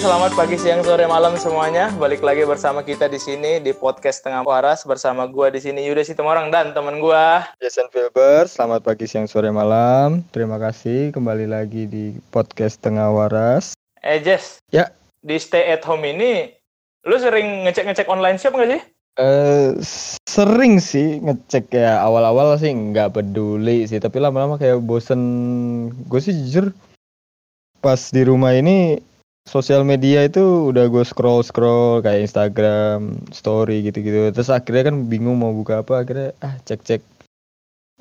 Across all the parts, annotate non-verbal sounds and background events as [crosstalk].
selamat pagi, siang, sore, malam semuanya. Balik lagi bersama kita di sini di podcast Tengah Waras bersama gua di sini Yuda Situmorang dan teman gua. Jason Filber, selamat pagi, siang, sore, malam. Terima kasih kembali lagi di podcast Tengah Waras. Eh Jess, Ya. di stay at home ini, lu sering ngecek-ngecek online shop nggak sih? Eh sering sih ngecek ya awal-awal sih nggak peduli sih, tapi lama-lama kayak bosen. Gue sih jujur pas di rumah ini sosial media itu udah gue scroll scroll kayak Instagram, story gitu-gitu. Terus akhirnya kan bingung mau buka apa, akhirnya ah cek-cek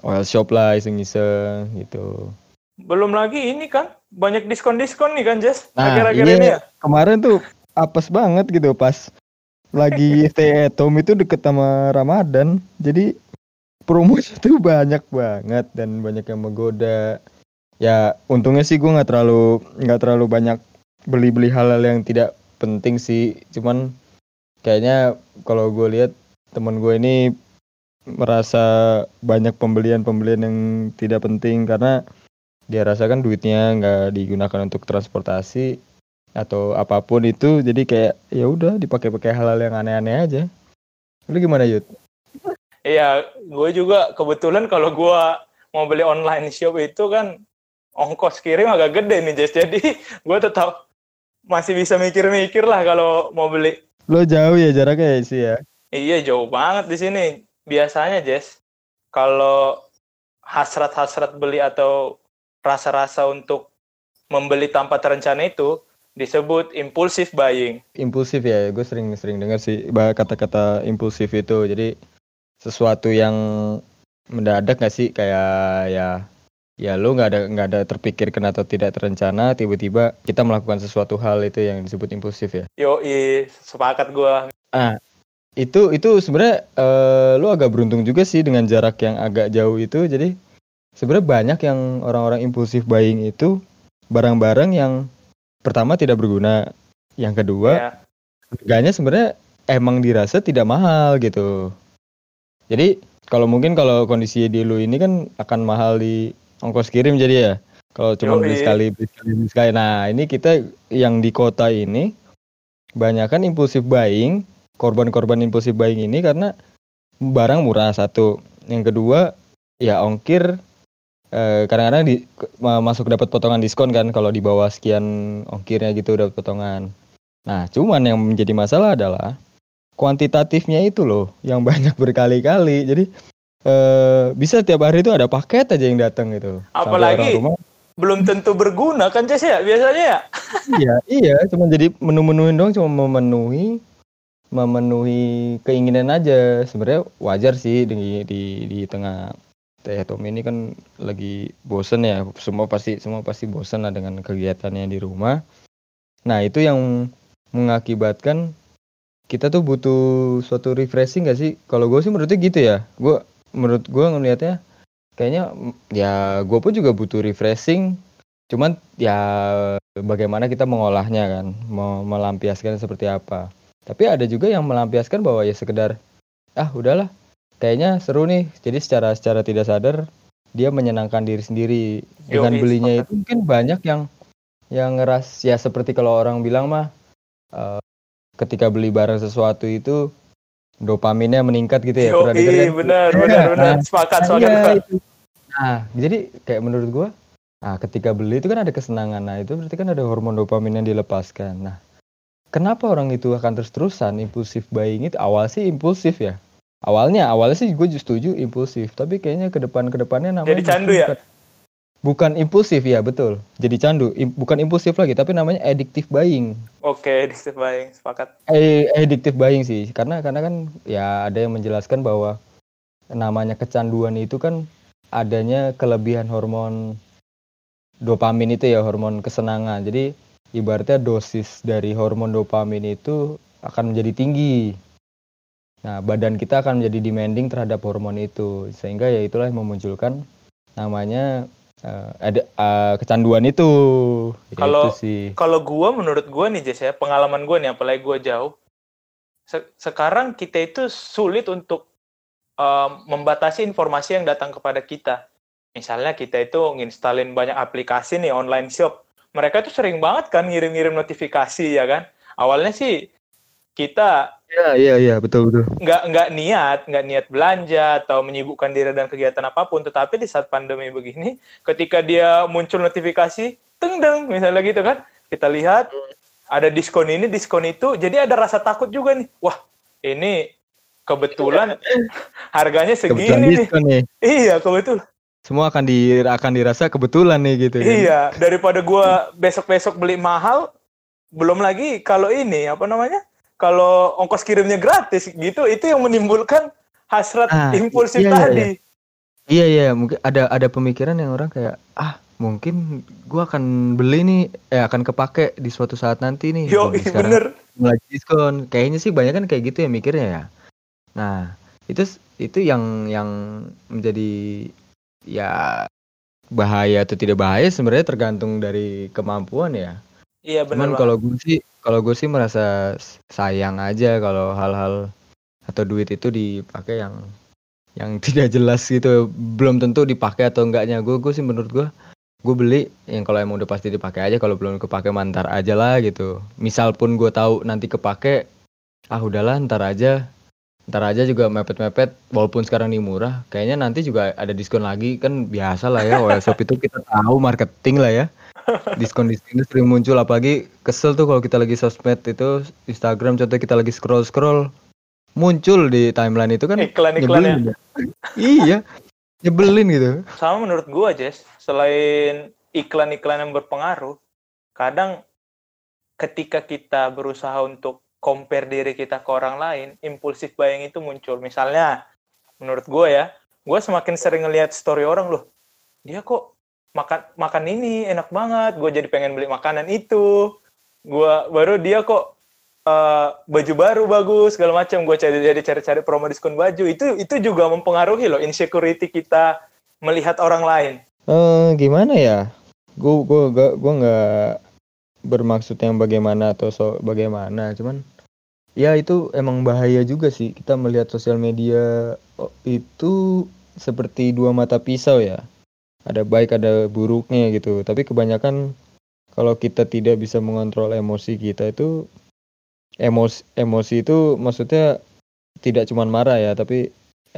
oil shop lah iseng-iseng gitu. Belum lagi ini kan, banyak diskon-diskon nih kan Jess, Nah, akhir-akhir iya. ini ya. kemarin tuh apes banget gitu pas lagi [laughs] stay at home itu deket sama Ramadan jadi promonya tuh banyak banget dan banyak yang menggoda ya untungnya sih gue nggak terlalu nggak terlalu banyak beli-beli hal-hal yang tidak penting sih. Cuman kayaknya kalau gue lihat temen gue ini merasa banyak pembelian-pembelian yang tidak penting karena dia rasakan duitnya nggak digunakan untuk transportasi atau apa pun itu. Jadi kayak ya udah dipakai-pakai hal-hal yang aneh-aneh aja. Lu gimana Yud? Iya, gue juga kebetulan kalau gue mau beli online shop itu kan ongkos kirim agak gede nih jadi gue tetap masih bisa mikir-mikir lah kalau mau beli. lo jauh ya jaraknya ya sih ya Iya jauh banget di sini. Biasanya Jess, kalau hasrat-hasrat beli atau rasa-rasa untuk membeli tanpa terencana itu disebut impulsif buying. impulsif ya gue sering-sering dengar sih kata-kata impulsif itu jadi sesuatu yang mendadak nggak sih kayak ya ya lu nggak ada nggak ada terpikirkan atau tidak terencana tiba-tiba kita melakukan sesuatu hal itu yang disebut impulsif ya Yo, sepakat gue. itu itu sebenarnya eh, lu agak beruntung juga sih dengan jarak yang agak jauh itu jadi sebenarnya banyak yang orang-orang impulsif buying itu barang-barang yang pertama tidak berguna yang kedua Ya. harganya sebenarnya emang dirasa tidak mahal gitu jadi kalau mungkin kalau kondisi di lu ini kan akan mahal di ongkos kirim jadi ya? Kalau cuma beli sekali beli sekali beli sekali. Nah ini kita yang di kota ini banyak kan impulsif buying korban-korban impulsif buying ini karena barang murah satu. Yang kedua ya ongkir eh, kadang-kadang di ma- masuk dapat potongan diskon kan kalau di bawah sekian ongkirnya gitu dapat potongan. Nah cuman yang menjadi masalah adalah kuantitatifnya itu loh yang [laughs] banyak berkali-kali. Jadi eh, bisa tiap hari itu ada paket aja yang datang gitu. Apalagi rumah. Belum tentu berguna kan Jess ya? Biasanya ya. [laughs] iya iya. Cuma jadi menu-menuin dong cuma memenuhi memenuhi keinginan aja. Sebenarnya wajar sih di di di tengah teh Tom ini kan lagi bosen ya. Semua pasti semua pasti bosen lah dengan kegiatannya di rumah. Nah itu yang mengakibatkan kita tuh butuh suatu refreshing gak sih? Kalau gue sih menurutnya gitu ya. Gue menurut gue ngelihatnya kayaknya ya gue pun juga butuh refreshing. Cuman ya bagaimana kita mengolahnya kan mau melampiaskan seperti apa. Tapi ada juga yang melampiaskan bahwa ya sekedar ah udahlah kayaknya seru nih. Jadi secara secara tidak sadar dia menyenangkan diri sendiri dengan Yoi, belinya. Itu mungkin banyak yang yang ngeras ya seperti kalau orang bilang mah eh, ketika beli barang sesuatu itu dopaminnya meningkat gitu ya Yo, kan? benar benar benar sepakat sepakat. iya, Pak. itu. Nah, jadi kayak menurut gua, nah ketika beli itu kan ada kesenangan. Nah, itu berarti kan ada hormon dopamin yang dilepaskan. Nah, kenapa orang itu akan terus-terusan impulsif buying itu? Awal sih impulsif ya. Awalnya, awalnya sih gue setuju impulsif, tapi kayaknya ke depan ke depannya namanya Jadi candu ya? bukan- Bukan impulsif ya, betul. Jadi candu, Im- bukan impulsif lagi, tapi namanya addictive buying. Oke, [laughs] addictive buying sepakat. Eh, addictive buying sih, karena karena kan ya ada yang menjelaskan bahwa namanya kecanduan itu kan adanya kelebihan hormon dopamin itu ya hormon kesenangan. Jadi ibaratnya dosis dari hormon dopamin itu akan menjadi tinggi. Nah, badan kita akan menjadi demanding terhadap hormon itu, sehingga ya itulah yang memunculkan namanya eh, ada eh, kecanduan itu. Kalau- itu. Kalau gua menurut gua nih Jess ya, pengalaman gua nih apalagi gua jauh. Se- sekarang kita itu sulit untuk um, membatasi informasi yang datang kepada kita. Misalnya kita itu nginstalin banyak aplikasi nih online shop, mereka tuh sering banget kan ngirim-ngirim notifikasi ya kan. Awalnya sih kita Iya iya iya betul betul. nggak nggak niat nggak niat belanja atau menyibukkan diri dan kegiatan apa pun. Tetapi di saat pandemi begini ketika dia muncul notifikasi teng deng misalnya gitu kan. Kita lihat ada diskon ini diskon itu. Jadi ada rasa takut juga nih. Wah ini kebetulan harganya segini Kebetulan nih. diskon nih. iya kebetulan Semua akan di akan dirasa kebetulan nih gitu kan. iya daripada gua besok besok beli mahal belum lagi kalau ini apa namanya kalau ongkos kirimnya gratis gitu itu yang menimbulkan hasrat Ah, impulsif iya, iya, tadi Iya iya mungkin ada ada pemikiran yang orang kayak ah mungkin gua akan beli nih eh akan kepake di suatu saat nanti nih. Yo, Mumpung sekarang bener. lagi diskon. Kayaknya sih banyak kan kayak gitu ya mikirnya ya. Nah, itu itu yang yang menjadi ya bahaya atau tidak bahaya sebenarnya tergantung dari kemampuan ya. Iya benar. Cuman kalau gue sih kalau gue sih merasa sayang aja kalau hal-hal atau duit itu dipakai yang yang [laughs] tidak jelas gitu belum tentu dipakai atau enggaknya. Gue gue sih menurut gue gue beli yang kalau emang udah pasti dipakai aja kalau belum kepake mantar aja lah gitu. Misal pun gue tahu nanti kepake ah udahlah ntar aja ntar aja juga mepet-mepet walaupun sekarang ini murah kayaknya nanti juga ada diskon lagi. Kan biasa lah ya OL Shop itu kita tahu marketing lah ya diskon diskon itu sering muncul apalagi kesel tuh kalau kita lagi sosmed itu Instagram contoh kita lagi scroll scroll muncul di timeline itu kan Iklan-iklannya. nyebelin ya. iya nyebelin gitu Sama menurut gua, Jess, selain iklan-iklan yang berpengaruh, kadang ketika kita berusaha untuk compare diri kita ke orang lain, impulsif buying itu muncul. Misalnya, menurut gua ya, gua semakin sering ngelihat story orang loh, dia kok makan makan ini enak banget, gue jadi pengen beli makanan itu. Gua baru dia kok eh, baju baru bagus segala macam gue cari jadi cari-cari promo diskon baju itu itu juga mempengaruhi loh insecurity kita melihat orang lain Eh gimana ya? Gue gue gak gue nggak bermaksud yang bagaimana atau so bagaimana, cuman ya itu emang bahaya juga sih kita melihat sosial media oh, itu seperti dua mata pisau ya. Ada baik ada buruknya gitu. Tapi kebanyakan kalau kita tidak bisa mengontrol emosi kita itu emosi emosi itu maksudnya tidak cuma marah ya, tapi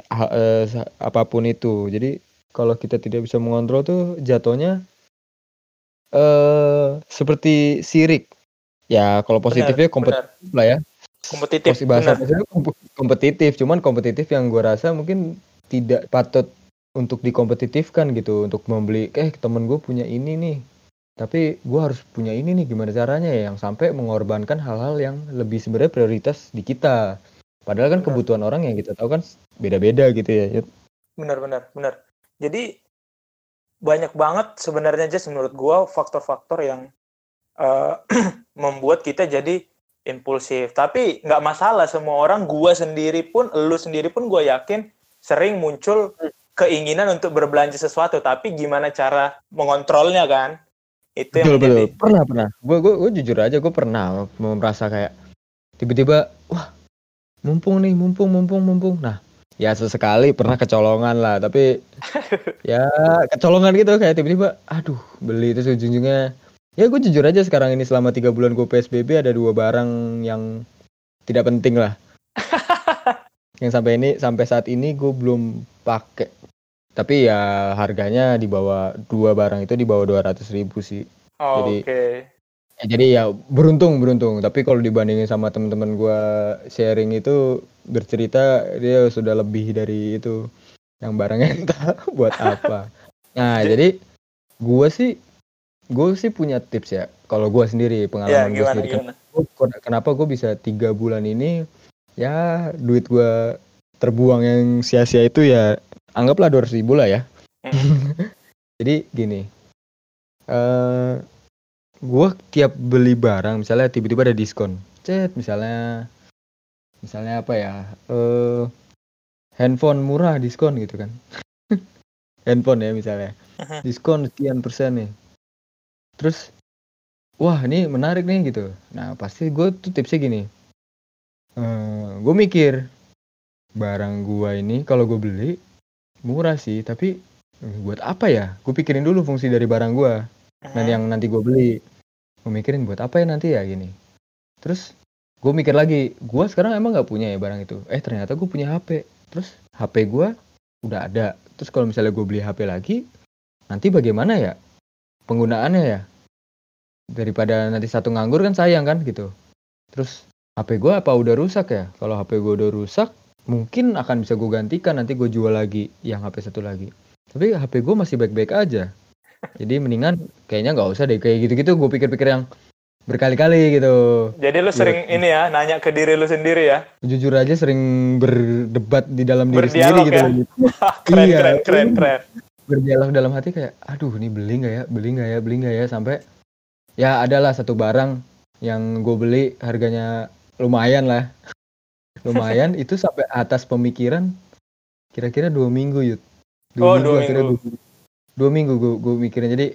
ha- eh, apa pun itu. Jadi kalau kita tidak bisa mengontrol tuh jatuhnya eh seperti sirik. Ya kalau positifnya Benar, kompetitif benar. lah ya. kompetitif bahasa benar. kompetitif, cuman kompetitif yang gua rasa mungkin tidak patut untuk dikompetitifkan gitu untuk membeli eh temen gue punya ini nih. Tapi gua harus punya ini nih gimana caranya ya? Yang sampai mengorbankan hal-hal yang lebih sebenarnya prioritas di kita. Padahal kan Benar. kebutuhan orang yang kita tahu kan beda-beda gitu ya Yud. benar benar benar. Jadi banyak banget sebenarnya just menurut gua faktor-faktor yang eh, [clears throat] membuat kita jadi impulsif. Tapi nggak masalah semua orang gua sendiri pun lu sendiri pun gua yakin sering muncul keinginan untuk berbelanja sesuatu tapi gimana cara mengontrolnya kan? Itu yang betul betul. Pernah pernah. Gue gue gue jujur aja gue pernah merasa kayak tiba-tiba wah mumpung nih mumpung mumpung mumpung. Nah ya sesekali pernah kecolongan lah tapi [laughs] ya kecolongan gitu kayak tiba-tiba aduh beli. Itu ujung-ujungnya ya gue jujur aja sekarang ini selama tiga bulan gue psbb ada dua barang yang tidak penting lah. [laughs] Yang sampai ini sampai saat ini gue belum pakai tapi ya harganya di bawah dua barang itu di bawah dua ratus ribu sih. Oh, Jadi- oke. Ya, jadi ya beruntung beruntung. Tapi kalau dibandingin sama teman-teman gua sharing itu bercerita dia sudah lebih dari itu yang barangnya [laughs] entah buat apa. Nah jadi gua sih gue sih punya tips ya. Kalau gua sendiri ya pengalaman gue gimana sendiri. gimana? Kenapa- gue bisa tiga bulan ini? Ya duit gua terbuang yang sia-sia itu ya anggaplah dua ribu lah ya. [laughs] Jadi gini eh gue tiap beli barang misalnya tiba-tiba ada diskon. Cet misalnya misalnya apa ya eh handphone murah diskon gitu kan. [laughs] Handphone ya misalnya. Diskon sekian persen nih. Terus wah ini menarik nih gitu. Nah pasti gue tuh tipsnya gini. Eh gue mikir barang gua ini kalau gue beli murah sih tapi eh, buat apa ya? Gue pikirin dulu fungsi dari barang gua. Dan yang nanti gue beli. Gue mikirin buat apa ya nanti ya gini. Terus gue mikir lagi gue sekarang emang nggak punya ya barang itu? Eh ternyata gue punya HP terus HP gue udah ada. Terus kalau misalnya gue beli HP lagi nanti bagaimana ya penggunaannya ya? Daripada nanti satu nganggur kan sayang kan gitu. Terus HP gue apa udah rusak ya? Kalau HP gue udah rusak mungkin akan bisa gue gantikan nanti gue jual lagi yang HP satu lagi. Tapi HP gue masih baik-baik aja. Jadi mendingan kayaknya nggak usah deh kayak gitu-gitu gue pikir-pikir yang berkali-kali gitu. Jadi lu sering ini ya nanya ke diri lu sendiri ya. jujur aja sering berdebat di dalam diri Berdialog sendiri gitu. ya? [laughs] [laughs] keren, Iya. keren, keren, keren. berdialog dalam hati kayak aduh ini beli nggak ya? Beli nggak ya? Beli nggak ya? Sampai ya adalah satu barang yang gue beli harganya lumayan lah lumayan itu sampai atas pemikiran kira-kira dua minggu yud. Oh, dua akhirnya minggu. Dua, dua minggu gue gue mikirin. Jadi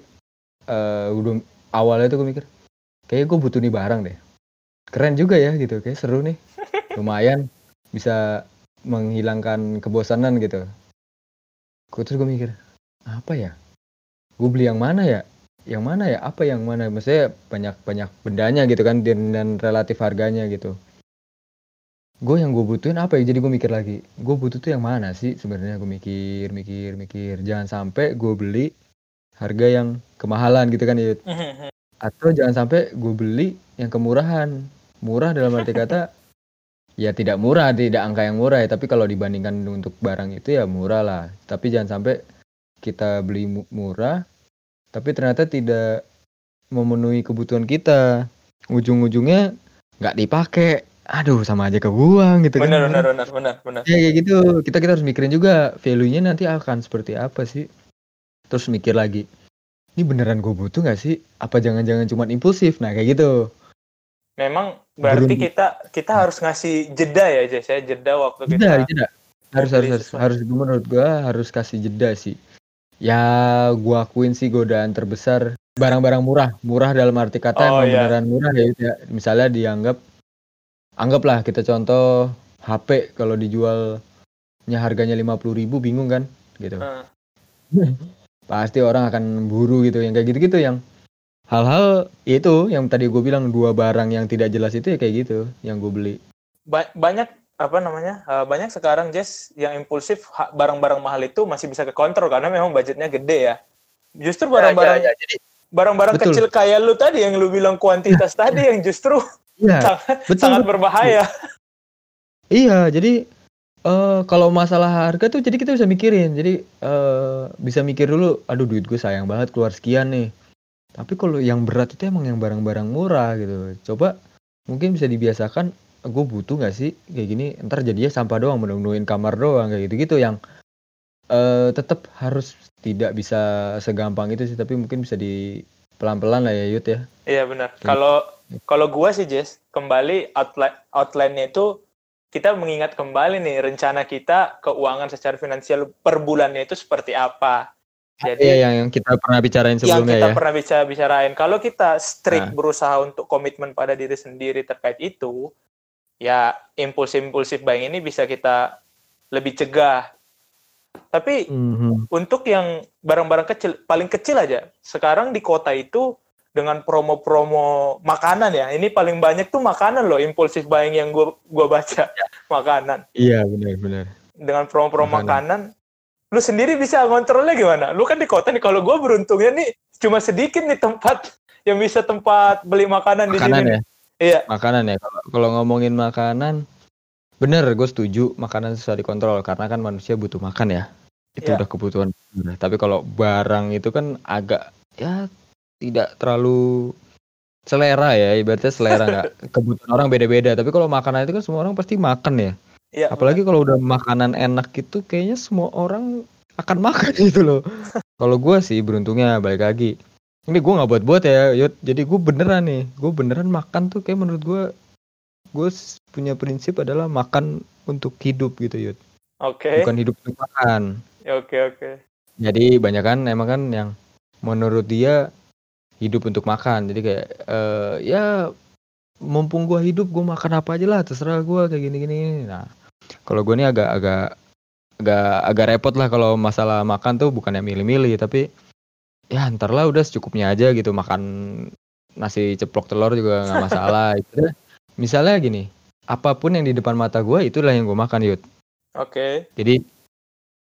eh udah awalnya tuh gue mikir kayaknya gue butuh nih barang deh. Keren juga ya gitu. Kayak seru nih. [laughs] Lumayan bisa menghilangkan kebosanan gitu. Gue terus gue mikir apa ya? Gue beli yang mana ya? Yang mana ya? Apa yang mana? Maksudnya banyak banyak bendanya gitu kan dan, dan relatif harganya gitu gue yang gue butuhin apa ya? Jadi gue mikir lagi gue butuh tuh yang mana sih sebenarnya? Gue mikir mikir mikir. Jangan sampai gue beli harga yang kemahalan gitu kan ya atau jangan sampai gue beli yang kemurahan. Murah dalam arti [laughs] kata ya tidak murah tidak angka yang murah ya. Tapi kalau dibandingkan untuk barang itu ya murah lah. Tapi jangan sampai kita beli mu- murah tapi ternyata tidak memenuhi kebutuhan kita. Ujung-ujungnya nggak dipakai aduh sama aja kebuang gitu kan. benar, benar, benar, benar, ya kayak gitu. Kita kita harus mikirin juga value-nya nanti akan seperti apa sih. Terus mikir lagi ini beneran gue butuh nggak sih? Apa jangan-jangan cuma impulsif? Nah kayak gitu. Memang berarti kita kita harus ngasih jeda ya, Jess ya, jeda waktu kita. jeda jeda. Harus harus harus, harus. Menurut gua harus kasih jeda sih. Ya gua akuin sih godaan terbesar. Barang-barang murah. Murah dalam arti kata Oh, iya. beneran murah ya, ya. Misalnya dianggap anggaplah kita contoh HP kalau dijualnya harganya 50.000 ribu bingung kan gitu Heeh. [laughs] pasti orang akan buru gitu yang kayak gitu-gitu yang hal-hal itu yang tadi gue bilang dua barang yang tidak jelas itu ya kayak gitu yang gue beli Ba- banyak apa namanya? eh, banyak sekarang Jess yang impulsif barang-barang mahal itu masih bisa kekontrol karena memang budgetnya gede ya. Justru barang-barang Ya, ya, jadi barang-barang kecil kayak lu tadi yang lu bilang kuantitas [laughs] tadi yang justru iya sangat, betul, sangat berbahaya. Iya, jadi eh kalau masalah harga tuh jadi kita bisa mikirin. Jadi eh bisa mikir dulu, aduh duit gue sayang banget keluar sekian nih. Tapi kalau yang berat itu emang yang barang-barang murah gitu. Coba mungkin bisa dibiasakan, gue butuh nggak sih kayak gini? Ntar jadinya sampah doang, menemuin kamar doang kayak gitu-gitu yang eh tetap harus tidak bisa segampang itu sih, tapi mungkin bisa di pelan-pelan lah ya Yud ya. Iya benar. Kalau kalau gua sih Jess, kembali outline outline-nya itu kita mengingat kembali nih rencana kita keuangan secara finansial per bulannya itu seperti apa. Jadi Iya yang, yang kita pernah bicarain yang sebelumnya kita ya. pernah bicara bicarain kalau kita strict Nah. berusaha untuk komitmen pada diri sendiri terkait itu ya impulsif-impulsif buying ini bisa kita lebih cegah tapi Mhm. untuk yang barang-barang kecil paling kecil aja sekarang di kota itu dengan promo-promo makanan ya ini paling banyak tuh makanan loh impulsif buying yang gua gua baca [laughs] makanan Iya benar-benar. dengan promo-promo Makanan. makanan. lu sendiri bisa ngontrolnya gimana lu kan di kota nih kalau gua beruntungnya nih cuma sedikit nih tempat [laughs] yang bisa tempat beli makanan, di Makanan sini ya. iya makanan ya kalau kalau ngomongin makanan bener gue setuju makanan susah dikontrol karena kan manusia butuh makan ya itu Iya. udah kebutuhan Nah, tapi kalau barang itu kan agak ya tidak terlalu selera ya ibaratnya selera nggak [laughs] kebutuhan orang beda-beda. Tapi kalau makanan itu kan semua orang pasti makan ya. Iya apalagi kalau udah makanan enak itu kayaknya semua orang akan makan [laughs] gitu loh. Kalau gue sih beruntungnya balik lagi. Ini gue nggak buat-buat ya Yud. jadi gue beneran nih gue beneran makan tuh kayak menurut gue gue punya prinsip adalah makan untuk hidup gitu Yud. Oke. Bukan hidup untuk makan. Ya, oke oke. Jadi banyak kan emang kan yang menurut dia hidup untuk makan. Jadi kayak eh, ya mumpung gua hidup gua makan apa aja lah terserah gua kayak gini gini nah kalau gua nih agak agak agak agak repot lah kalau masalah makan tuh bukannya milih-milih tapi ya ntar lah udah secukupnya aja gitu. Makan nasi ceplok telur juga nggak masalah. [laughs] Itu misalnya gini apa pun yang di depan mata gue itulah yang gue makan yud. Oke. jadi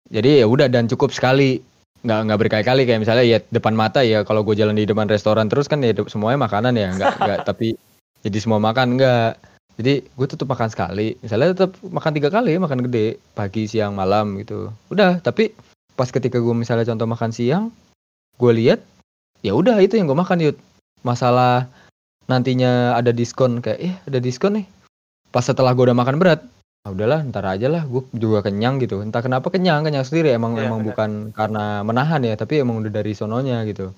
jadi ya udah dan cukup sekali nggak nggak berkali-kali. Kayak misalnya ya depan mata ya kalau gue jalan di depan restoran terus kan ya semuanya makanan ya. Nggak nggak [laughs] tapi jadi semua makan nggak. Jadi gue tetap makan sekali. Misalnya tetap makan tiga kali makan gede. Pagi siang malam gitu. Udah tapi pas ketika gue misalnya contoh makan siang gue lihat ya udah itu yang gue makan yud. Masalah nantinya ada diskon kayak eh ada diskon nih. Pas setelah gue udah makan berat ah udahlah ntar aja lah gue juga kenyang gitu entah kenapa kenyang kenyang sendiri emang Iya, emang benar. bukan karena menahan ya tapi emang udah dari sononya gitu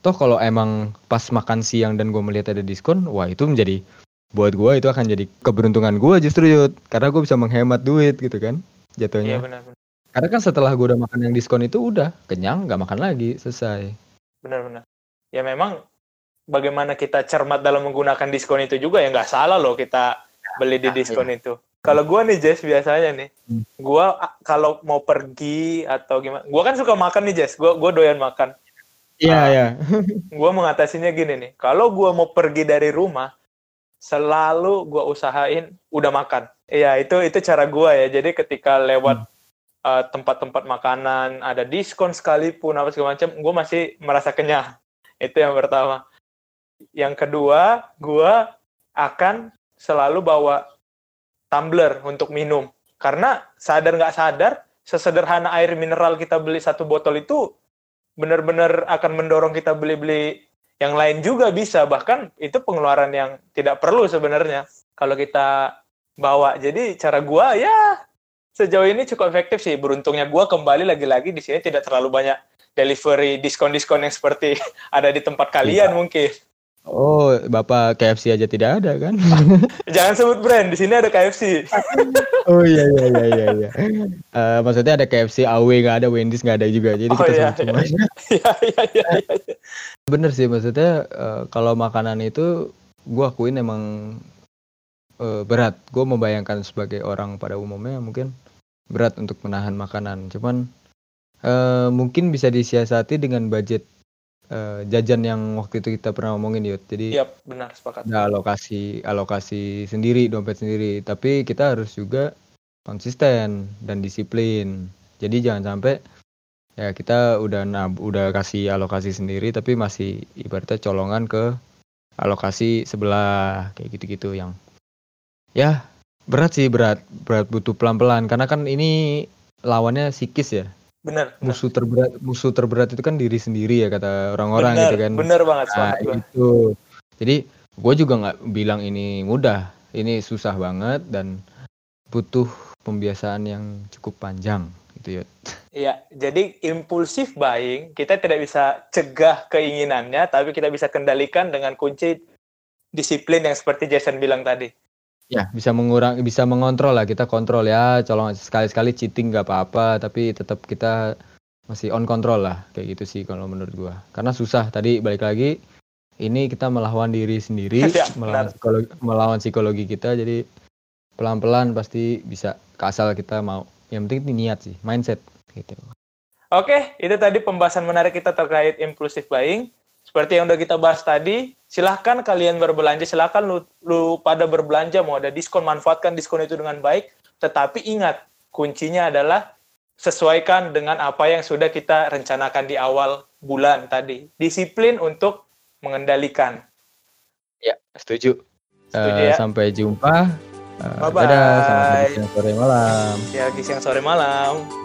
toh kalau emang pas makan siang dan gue melihat ada diskon wah itu menjadi buat gue itu akan jadi keberuntungan gue justru Yud karena gue bisa menghemat duit gitu kan Iya jatuhnya benar benar. karena kan setelah gue udah makan yang diskon itu udah kenyang nggak makan lagi selesai Benar benar. Ya memang bagaimana kita cermat dalam menggunakan diskon itu juga ya nggak salah loh kita beli di Ya, diskon itu. Kalau gua nih Jess biasanya nih, Hmm. gua a- kalau mau pergi atau gimana, gua kan suka makan nih Jess, gua gua doyan makan. iya Ah. iya Gua mengatasinya gini nih, kalau gua mau pergi dari rumah, selalu gua usahain udah makan. Iya itu itu cara gua ya. Jadi ketika lewat uh, tempat-tempat makanan ada diskon sekalipun apa segala macam, gua masih merasa kenyang. Itu yang pertama. Yang kedua, gua akan selalu bawa tumbler untuk minum. Karena sadar nggak sadar, sesederhana air mineral kita beli satu botol itu benar-benar akan mendorong kita beli-beli yang lain juga bisa. Bahkan itu pengeluaran yang tidak perlu sebenarnya kalau kita bawa. Jadi cara gua ya sejauh ini cukup efektif sih. Beruntungnya gua kembali lagi-lagi di sini tidak terlalu banyak delivery diskon-diskon yang seperti [laughs] ada di tempat kalian mungkin. Oh bapak KFC aja tidak ada kan [laughs] Jangan sebut brand, di sini ada KFC. [laughs] Oh iya iya iya iya. iya. Eh, maksudnya ada KFC, AW nggak ada, Wendy's nggak ada juga. Jadi Oh, kita iya, sebut semuanya. [laughs] Iya, iya, iya, iya. Bener sih maksudnya eh, kalau makanan itu gua akuin emang eh, berat. Gue membayangkan sebagai orang pada umumnya mungkin berat untuk menahan makanan. Cuman eh, mungkin bisa disiasati dengan budget eh, jajan yang waktu itu kita pernah ngomongin Yud. Jadi Iya, benar sepakat. ada alokasi alokasi sendiri dompet sendiri tapi kita harus juga konsisten dan disiplin jadi jangan sampai ya kita udah nab udah kasih alokasi sendiri tapi masih ibaratnya colongan ke alokasi sebelah kayak gitu-gitu yang ya berat sih berat berat butuh pelan-pelan karena kan ini lawannya psikis ya Benar. musuh terberat musuh terberat itu kan diri sendiri ya kata orang-orang gitu kan benar banget Nah itu. Jadi gue juga nggak bilang ini mudah. Ini susah banget dan butuh pembiasaan yang cukup panjang gitu ya. Iya, jadi impulsif buying kita tidak bisa cegah keinginannya, tapi kita bisa kendalikan dengan kunci disiplin yang seperti Jason bilang tadi. Ya bisa mengurangi, bisa mengontrol lah kita kontrol ya. Colong sekali-sekali cheating nggak apa-apa, tapi tetap kita masih on control lah kayak gitu sih kalau menurut gua. Karena susah tadi balik lagi ini kita melawan diri sendiri, [laughs] Ya, melawan benar. psikologi, melawan psikologi kita. Jadi pelan-pelan pasti bisa ke asal kita mau. Yang penting ini niat sih, mindset gitu. Oke, itu tadi pembahasan menarik kita terkait impulsif buying. Seperti yang udah kita bahas tadi, silahkan kalian berbelanja, silahkan lu, lu pada berbelanja, mau ada diskon, manfaatkan diskon itu dengan baik. Tetapi ingat, kuncinya adalah sesuaikan dengan apa yang sudah kita rencanakan di awal bulan tadi. Disiplin untuk mengendalikan. Ya, setuju. Setuju Eh, ya? Sampai jumpa. Eh, Bye-bye. Dadah, selamat siang, sore, malam. Ya, siang sore malam.